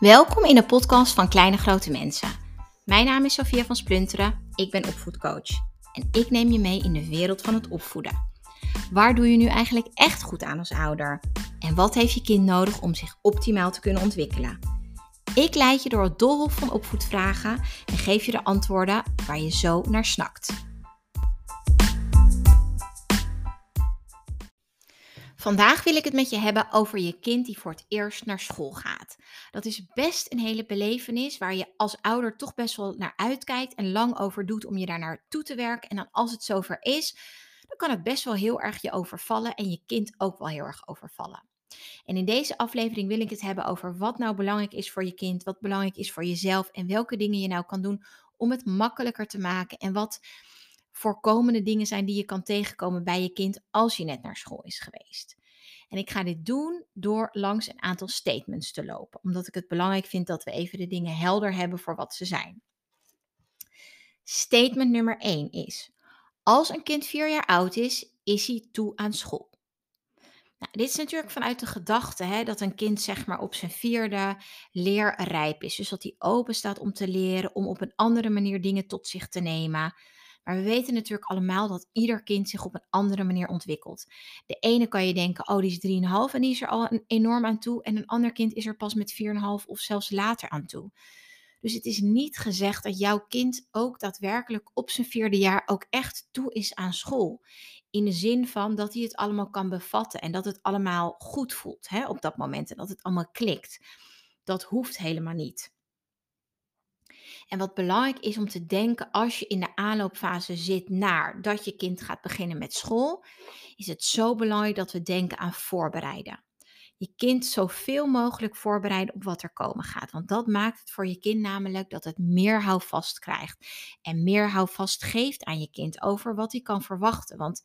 Welkom in de podcast van Kleine Grote Mensen. Mijn naam is Sofia van Splunteren, ik ben opvoedcoach en ik neem je mee in de wereld van het opvoeden. Waar doe je nu eigenlijk echt goed aan als ouder? En wat heeft je kind nodig om zich optimaal te kunnen ontwikkelen? Ik leid je door het doolhof van opvoedvragen en geef je de antwoorden waar je zo naar snakt. Vandaag wil ik het met je hebben over je kind die voor het eerst naar school gaat. Dat is best een hele belevenis waar je als ouder toch best wel naar uitkijkt en lang over doet om je daar naartoe te werken. En dan als het zover is, dan kan het best wel heel erg je overvallen en je kind ook wel heel erg overvallen. En in deze aflevering wil ik het hebben over wat nou belangrijk is voor je kind, wat belangrijk is voor jezelf en welke dingen je nou kan doen om het makkelijker te maken en wat voorkomende dingen zijn die je kan tegenkomen bij je kind als je net naar school is geweest. En ik ga dit doen door langs een aantal statements te lopen, omdat ik het belangrijk vind dat we even de dingen helder hebben voor wat ze zijn. Statement nummer 1 is: Als een kind 4 jaar oud is, is hij toe aan school. Nou, dit is natuurlijk vanuit de gedachte hè, dat een kind zeg maar op zijn vierde leerrijp is. Dus dat hij open staat om te leren, om op een andere manier dingen tot zich te nemen. Maar we weten natuurlijk allemaal dat ieder kind zich op een andere manier ontwikkelt. De ene kan je denken, oh die is 3,5 en die is er al enorm aan toe. En een ander kind is er pas met 4,5 of zelfs later aan toe. Dus het is niet gezegd dat jouw kind ook daadwerkelijk op zijn vierde jaar ook echt toe is aan school. In de zin van dat hij het allemaal kan bevatten en dat het allemaal goed voelt hè, op dat moment en dat het allemaal klikt. Dat hoeft helemaal niet. En wat belangrijk is om te denken als je in de aanloopfase zit naar dat je kind gaat beginnen met school, is het zo belangrijk dat we denken aan voorbereiden. Je kind zoveel mogelijk voorbereiden op wat er komen gaat. Want dat maakt het voor je kind namelijk dat het meer houvast krijgt. En meer houvast geeft aan je kind over wat hij kan verwachten. Want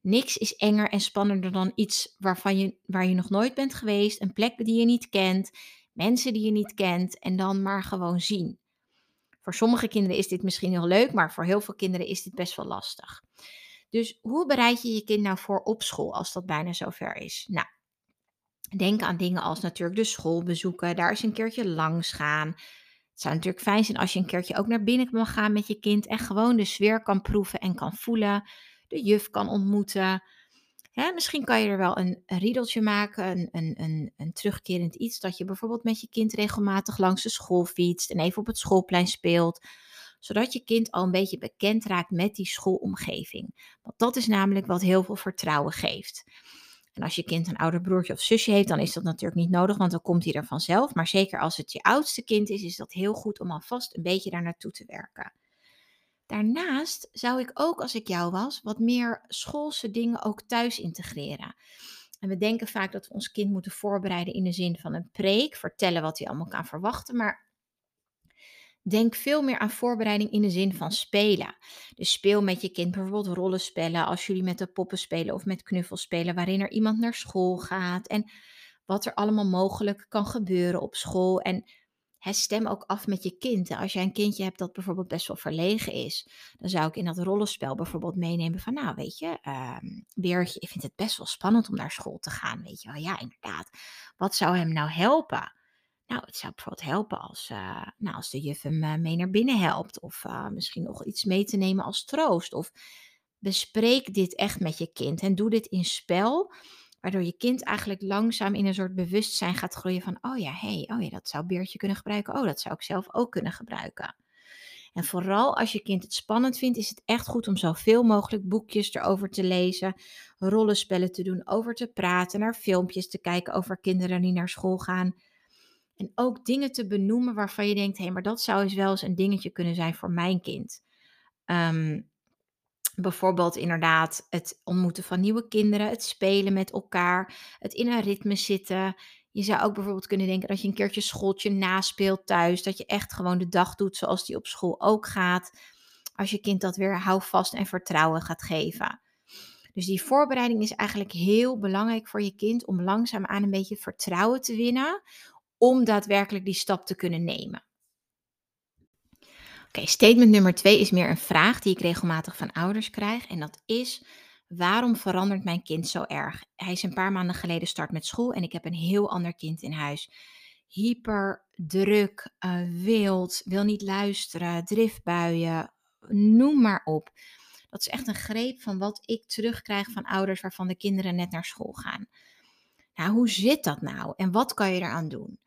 niks is enger en spannender dan iets waarvan je, waar je nog nooit bent geweest. Een plek die je niet kent. Mensen die je niet kent. En dan maar gewoon zien. Voor sommige kinderen is dit misschien heel leuk, maar voor heel veel kinderen is dit best wel lastig. Dus hoe bereid je je kind nou voor op school als dat bijna zover is? Nou, denk aan dingen als natuurlijk de school bezoeken, daar eens een keertje langs gaan. Het zou natuurlijk fijn zijn als je een keertje ook naar binnen mag gaan met je kind en gewoon de sfeer kan proeven en kan voelen, de juf kan ontmoeten. Hè, misschien kan je er wel een, riedeltje maken, een, een, een, een, terugkerend iets, dat je bijvoorbeeld met je kind regelmatig langs de school fietst en even op het schoolplein speelt, zodat je kind al een beetje bekend raakt met die schoolomgeving. Want dat is namelijk wat heel veel vertrouwen geeft. En als je kind een ouder broertje of zusje heeft, dan is dat natuurlijk niet nodig, want dan komt hij er vanzelf. Maar zeker als het je oudste kind is, is dat heel goed om alvast een beetje daar naartoe te werken. Daarnaast zou ik ook, als ik jou was, wat meer schoolse dingen ook thuis integreren. En we denken vaak dat we ons kind moeten voorbereiden in de zin van een preek, vertellen wat hij allemaal kan verwachten. Maar denk veel meer aan voorbereiding in de zin van spelen. Dus speel met je kind bijvoorbeeld rollenspellen als jullie met de poppen spelen of met knuffels spelen, waarin er iemand naar school gaat en wat er allemaal mogelijk kan gebeuren op school. En stem ook af met je kind. Als jij een kindje hebt dat bijvoorbeeld best wel verlegen is, dan zou ik in dat rollenspel bijvoorbeeld meenemen van, nou weet je, Beertje, ik vind het best wel spannend om naar school te gaan, weet je wel. Ja, inderdaad. Wat zou hem nou helpen? Nou, het zou bijvoorbeeld helpen als, uh, nou, als de juf hem uh, mee naar binnen helpt. Of uh, misschien nog iets mee te nemen als troost. Of bespreek dit echt met je kind en doe dit in spel. Waardoor je kind eigenlijk langzaam in een soort bewustzijn gaat groeien van, oh ja, hey, oh ja, dat zou Beertje kunnen gebruiken. Oh, dat zou ik zelf ook kunnen gebruiken. En vooral als je kind het spannend vindt, is het echt goed om zoveel mogelijk boekjes erover te lezen, rollenspellen te doen, over te praten, naar filmpjes te kijken over kinderen die naar school gaan. En ook dingen te benoemen waarvan je denkt, hé, hey, maar dat zou eens wel eens een dingetje kunnen zijn voor mijn kind. Um, Bijvoorbeeld inderdaad het ontmoeten van nieuwe kinderen, het spelen met elkaar, het in een ritme zitten. Je zou ook bijvoorbeeld kunnen denken dat je een keertje schooltje naspeelt thuis. Dat je echt gewoon de dag doet zoals die op school ook gaat. Als je kind dat weer houvast en vertrouwen gaat geven. Dus die voorbereiding is eigenlijk heel belangrijk voor je kind om langzaamaan een beetje vertrouwen te winnen. Om daadwerkelijk die stap te kunnen nemen. Oké, statement nummer twee is meer een vraag die ik regelmatig van ouders krijg. En dat is: waarom verandert mijn kind zo erg? Hij is een paar maanden geleden start met school en ik heb een heel ander kind in huis. hyper druk, uh, wild, wil niet luisteren, driftbuien, noem maar op. Dat is echt een greep van wat ik terugkrijg van ouders waarvan de kinderen net naar school gaan. Nou, hoe zit dat nou en wat kan je eraan doen?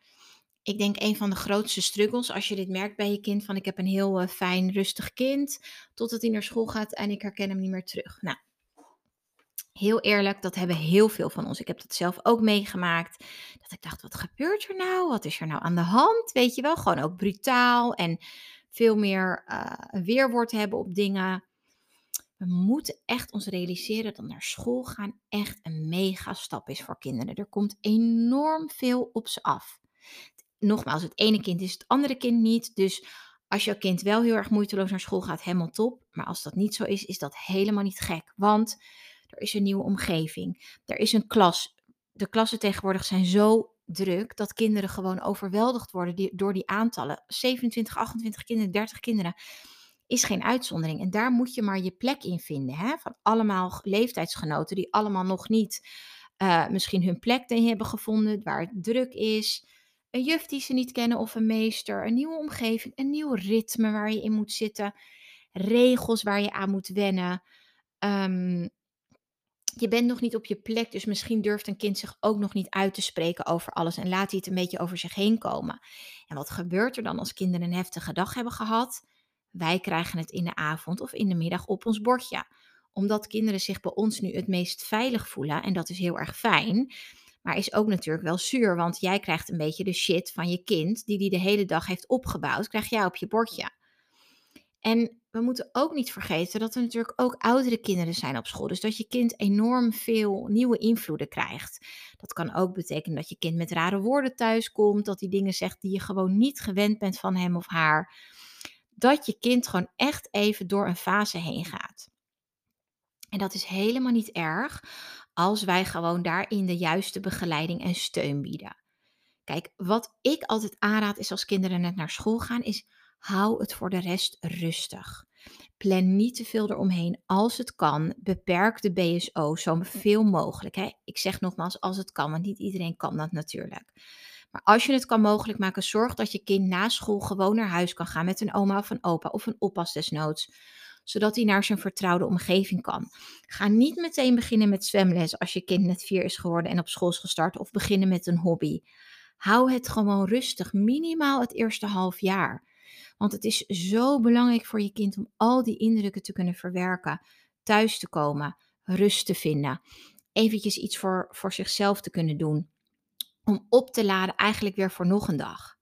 Ik denk een van de grootste struggles als je dit merkt bij je kind van ik heb een heel uh, fijn rustig kind totdat hij naar school gaat en ik herken hem niet meer terug. Nou, heel eerlijk, dat hebben heel veel van ons. Ik heb dat zelf ook meegemaakt. Dat ik dacht, wat gebeurt er nou? Wat is er nou aan de hand? Weet je wel, gewoon ook brutaal en veel meer uh, weerwoord hebben op dingen. We moeten echt ons realiseren dat naar school gaan echt een mega stap is voor kinderen. Er komt enorm veel op ze af. Nogmaals, het ene kind is het andere kind niet. Dus als jouw kind wel heel erg moeiteloos naar school gaat, helemaal top. Maar als dat niet zo is, is dat helemaal niet gek. Want er is een nieuwe omgeving. Er is een klas. De klassen tegenwoordig zijn zo druk dat kinderen gewoon overweldigd worden door die aantallen. 27, 28 kinderen, 30 kinderen is geen uitzondering. En daar moet je maar je plek in vinden. Hè? Van allemaal leeftijdsgenoten die allemaal nog niet uh, misschien hun plek hebben gevonden, waar het druk is. Een juf die ze niet kennen of een meester. Een nieuwe omgeving, een nieuw ritme waar je in moet zitten. Regels waar je aan moet wennen. Um, je bent nog niet op je plek, dus misschien durft een kind zich ook nog niet uit te spreken over alles en laat hij het een beetje over zich heen komen. En wat gebeurt er dan als kinderen een heftige dag hebben gehad? Wij krijgen het in de avond of in de middag op ons bordje. Omdat kinderen zich bij ons nu het meest veilig voelen en dat is heel erg fijn. Maar is ook natuurlijk wel zuur, want jij krijgt een beetje de shit van je kind die die de hele dag heeft opgebouwd, krijg jij op je bordje. En we moeten ook niet vergeten dat er natuurlijk ook oudere kinderen zijn op school. Dus dat je kind enorm veel nieuwe invloeden krijgt. Dat kan ook betekenen dat je kind met rare woorden thuis komt. Dat hij dingen zegt die je gewoon niet gewend bent van hem of haar. Dat je kind gewoon echt even door een fase heen gaat. En dat is helemaal niet erg als wij gewoon daarin de juiste begeleiding en steun bieden. Kijk, wat ik altijd aanraad is als kinderen net naar school gaan, is hou het voor de rest rustig. Plan niet te veel eromheen als het kan. Beperk de BSO zo veel mogelijk. Hè? Ik zeg nogmaals als het kan, want niet iedereen kan dat natuurlijk. Maar als je het kan mogelijk maken, zorg dat je kind na school gewoon naar huis kan gaan met een oma of een opa of een oppas desnoods zodat hij naar zijn vertrouwde omgeving kan. Ga niet meteen beginnen met zwemles als je kind net vier is geworden en op school is gestart, of beginnen met een hobby. Hou het gewoon rustig, minimaal het eerste half jaar. Want het is zo belangrijk voor je kind om al die indrukken te kunnen verwerken, thuis te komen, rust te vinden, eventjes iets voor, voor zichzelf te kunnen doen, om op te laden eigenlijk weer voor nog een dag.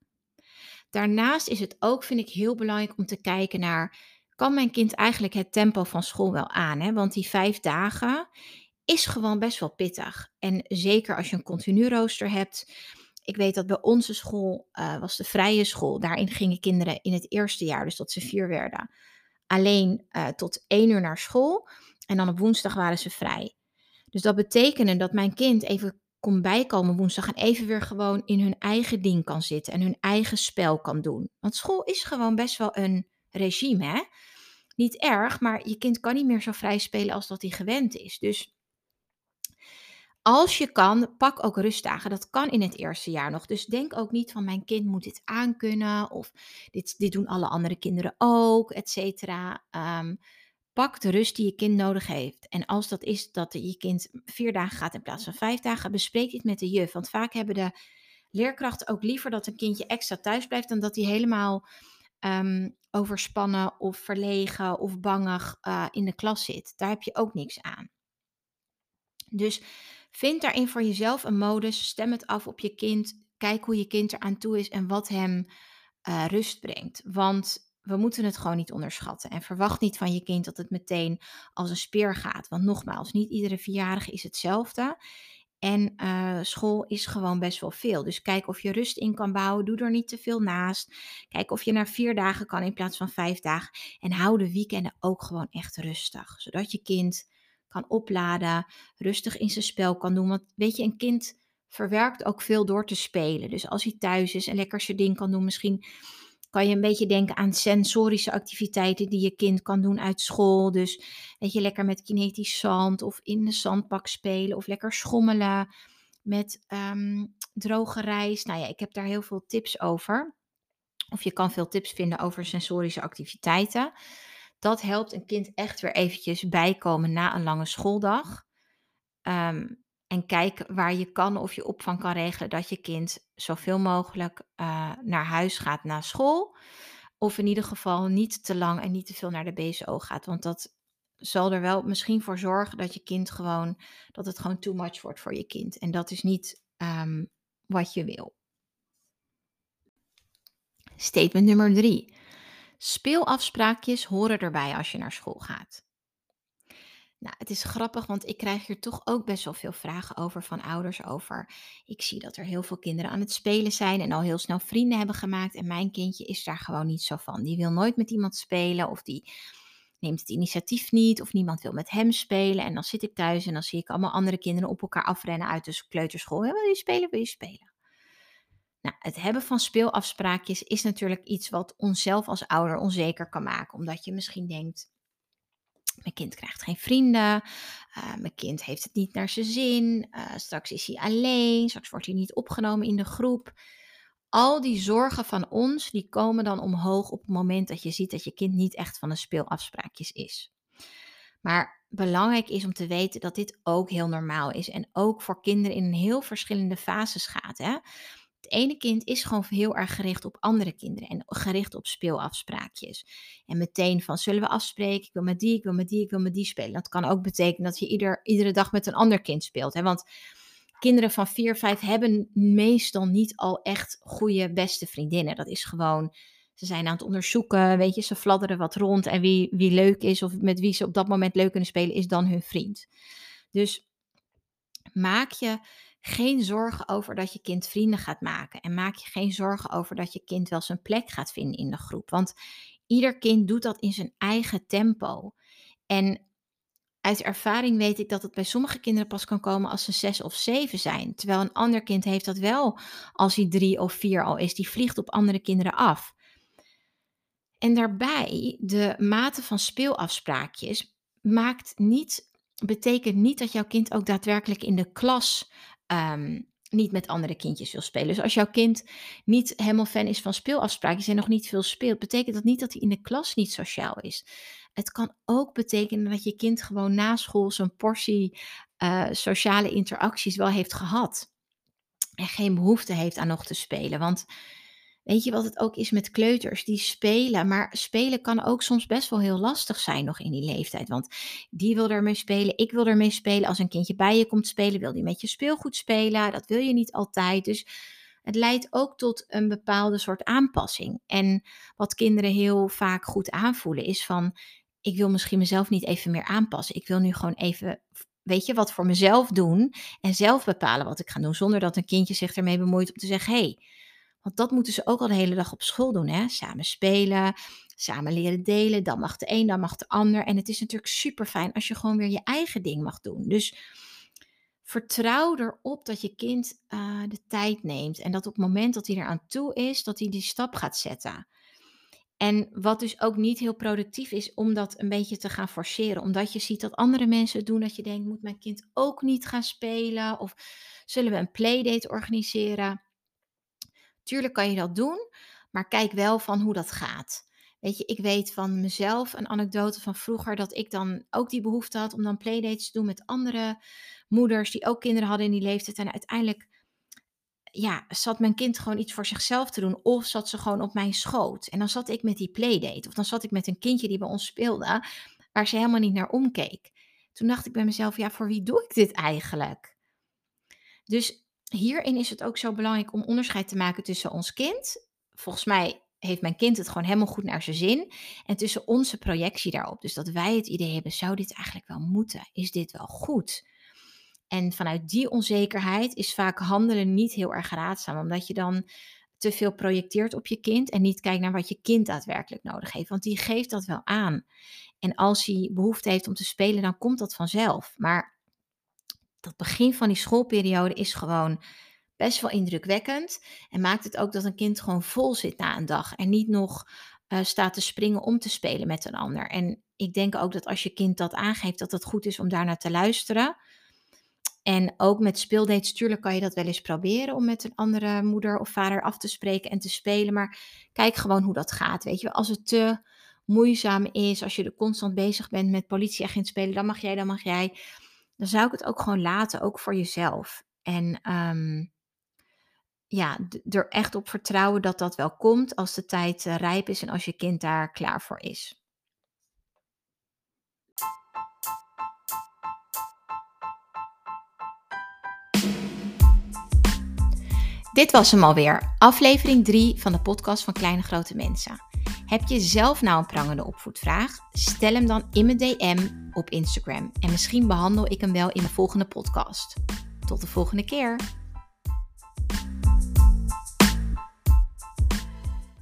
Daarnaast is het ook, vind ik, heel belangrijk om te kijken naar, kan mijn kind eigenlijk het tempo van school wel aan? Hè? Want die vijf dagen is gewoon best wel pittig. En zeker als je een continu rooster hebt, ik weet dat bij onze school uh, was de vrije school. Daarin gingen kinderen in het eerste jaar, dus tot ze vier werden, alleen uh, tot één uur naar school. En dan op woensdag waren ze vrij. Dus dat betekende dat mijn kind even kon bijkomen woensdag en even weer gewoon in hun eigen ding kan zitten en hun eigen spel kan doen. Want school is gewoon best wel een regime? Niet erg, maar je kind kan niet meer zo vrij spelen als dat hij gewend is. Dus als je kan, pak ook rustdagen. Dat kan in het eerste jaar nog. Dus denk ook niet van mijn kind moet dit aankunnen of dit, dit doen alle andere kinderen ook, et cetera. Ehm, pak de rust die je kind nodig heeft. En als dat is dat je kind vier dagen gaat in plaats van vijf dagen, bespreek dit met de juf. Want vaak hebben de leerkrachten ook liever dat een kindje extra thuis blijft dan dat hij helemaal um, overspannen of verlegen of bangig uh, in de klas zit. Daar heb je ook niks aan. Dus Vind daarin voor jezelf een modus. Stem het af op je kind. Kijk hoe je kind eraan toe is en wat hem uh, rust brengt. Want we moeten het gewoon niet onderschatten. En verwacht niet van je kind dat het meteen als een speer gaat. Want nogmaals, niet iedere vierjarige is hetzelfde. En uh, school is gewoon best wel veel. Dus kijk of je rust in kan bouwen. Doe er niet te veel naast. Kijk of je naar vier dagen kan in plaats van vijf dagen. En hou de weekenden ook gewoon echt rustig. Zodat je kind kan opladen, rustig in zijn spel kan doen. Want weet je, een kind verwerkt ook veel door te spelen. Dus als hij thuis is en lekker zijn ding kan doen, misschien kan je een beetje denken aan sensorische activiteiten die je kind kan doen uit school. Dus weet je, lekker met kinetisch zand of in de zandbak spelen of lekker schommelen. met ehm, droge rijst. Nou ja, ik heb daar heel veel tips over. Of je kan veel tips vinden over sensorische activiteiten. Dat helpt een kind echt weer eventjes bijkomen na een lange schooldag. Ehm, en kijk waar je kan of je opvang kan regelen dat je kind zoveel mogelijk uh, naar huis gaat na school. Of in ieder geval niet te lang en niet te veel naar de BSO gaat. Want dat zal er wel misschien voor zorgen dat je kind gewoon, dat het gewoon too much wordt voor je kind. En dat is niet ehm, wat je wil. Statement nummer drie. Speelafspraakjes horen erbij als je naar school gaat. Nou, het is grappig, want ik krijg hier toch ook best wel veel vragen over van ouders over. Ik zie dat er heel veel kinderen aan het spelen zijn en al heel snel vrienden hebben gemaakt. En mijn kindje is daar gewoon niet zo van. Die wil nooit met iemand spelen of die neemt het initiatief niet of niemand wil met hem spelen. En dan zit ik thuis en dan zie ik allemaal andere kinderen op elkaar afrennen uit de kleuterschool. wil je spelen? Wil je spelen? Nou, het hebben van speelafspraakjes is natuurlijk iets wat onszelf als ouder onzeker kan maken. Omdat je misschien denkt, mijn kind krijgt geen vrienden. Uh, mijn kind heeft het niet naar zijn zin. Uh, straks is hij alleen. Straks wordt hij niet opgenomen in de groep. Al die zorgen van ons, die komen dan omhoog op het moment dat je ziet dat je kind niet echt van de speelafspraakjes is. Maar belangrijk is om te weten dat dit ook heel normaal is en ook voor kinderen in heel verschillende fases gaat. Hè? Het ene kind is gewoon heel erg gericht op andere kinderen en gericht op speelafspraakjes. En meteen van zullen we afspreken, ik wil met die, ik wil met die, ik wil met die spelen. Dat kan ook betekenen dat je ieder, iedere dag met een ander kind speelt. Hè? Want kinderen van 4, 5 hebben meestal niet al echt goede beste vriendinnen. Dat is gewoon, ze zijn aan het onderzoeken, weet je, ze fladderen wat rond. En wie, wie leuk is of met wie ze op dat moment leuk kunnen spelen, is dan hun vriend. Dus maak je geen zorgen over dat je kind vrienden gaat maken. En maak je geen zorgen over dat je kind wel zijn plek gaat vinden in de groep. Want ieder kind doet dat in zijn eigen tempo. En uit ervaring weet ik dat het bij sommige kinderen pas kan komen als ze zes of zeven zijn. Terwijl een ander kind heeft dat wel als hij drie of vier al is. Die vliegt op andere kinderen af. En daarbij, de mate van speelafspraakjes maakt niet, betekent niet dat jouw kind ook daadwerkelijk in de klas Ehm, niet met andere kindjes wil spelen. Dus als jouw kind niet helemaal fan is van speelafspraakjes en nog niet veel speelt, betekent dat niet dat hij in de klas niet sociaal is. Het kan ook betekenen dat je kind gewoon na school zijn portie uh, sociale interacties wel heeft gehad. En geen behoefte heeft aan nog te spelen. Want Weet je wat het ook is met kleuters? Die spelen, maar spelen kan ook soms best wel heel lastig zijn nog in die leeftijd. Want die wil ermee spelen, ik wil ermee spelen. Als een kindje bij je komt spelen, wil die met je speelgoed spelen. Dat wil je niet altijd. Dus het leidt ook tot een bepaalde soort aanpassing. En wat kinderen heel vaak goed aanvoelen is van, ik wil misschien mezelf niet even meer aanpassen. Ik wil nu gewoon even weet je, wat voor mezelf doen en zelf bepalen wat ik ga doen, zonder dat een kindje zich ermee bemoeit om te zeggen, hey, want dat moeten ze ook al de hele dag op school doen. Hè? Samen spelen, samen leren delen. Dan mag de een, dan mag de ander. En het is natuurlijk super fijn als je gewoon weer je eigen ding mag doen. Dus vertrouw erop dat je kind uh, de tijd neemt. En dat op het moment dat hij eraan toe is, dat hij die stap gaat zetten. En wat dus ook niet heel productief is om dat een beetje te gaan forceren. Omdat je ziet dat andere mensen het doen. Dat je denkt, moet mijn kind ook niet gaan spelen? Of zullen we een playdate organiseren? Tuurlijk kan je dat doen, maar kijk wel van hoe dat gaat. Weet je, ik weet van mezelf een anekdote van vroeger dat ik dan ook die behoefte had om dan playdates te doen met andere moeders die ook kinderen hadden in die leeftijd. En uiteindelijk, ja, zat mijn kind gewoon iets voor zichzelf te doen of zat ze gewoon op mijn schoot. En dan zat ik met die playdate of dan zat ik met een kindje die bij ons speelde, waar ze helemaal niet naar omkeek. Toen dacht ik bij mezelf, ja, voor wie doe ik dit eigenlijk? Dus hierin is het ook zo belangrijk om onderscheid te maken tussen ons kind. Volgens mij heeft mijn kind het gewoon helemaal goed naar zijn zin. En tussen onze projectie daarop. Dus dat wij het idee hebben, zou dit eigenlijk wel moeten? Is dit wel goed? En vanuit die onzekerheid is vaak handelen niet heel erg raadzaam. Omdat je dan te veel projecteert op je kind en niet kijkt naar wat je kind daadwerkelijk nodig heeft. Want die geeft dat wel aan. En als hij behoefte heeft om te spelen, dan komt dat vanzelf. Maar dat begin van die schoolperiode is gewoon best wel indrukwekkend. En maakt het ook dat een kind gewoon vol zit na een dag. En niet nog uh, staat te springen om te spelen met een ander. En ik denk ook dat als je kind dat aangeeft, dat het goed is om daarnaar te luisteren. En ook met speeldates, tuurlijk kan je dat wel eens proberen om met een andere moeder of vader af te spreken en te spelen. Maar kijk gewoon hoe dat gaat. Weet je, als het te moeizaam is, als je er constant bezig bent met politieagent spelen, dan mag jij, dan mag jij. Dan zou ik het ook gewoon laten, ook voor jezelf. En ehm, ja, er echt op vertrouwen dat dat wel komt als de tijd uh, rijp is en als je kind daar klaar voor is. Dit was hem alweer, aflevering 3 van de podcast van Kleine Grote Mensen. Heb je zelf nou een prangende opvoedvraag? Stel hem dan in mijn DM op Instagram en misschien behandel ik hem wel in de volgende podcast. Tot de volgende keer.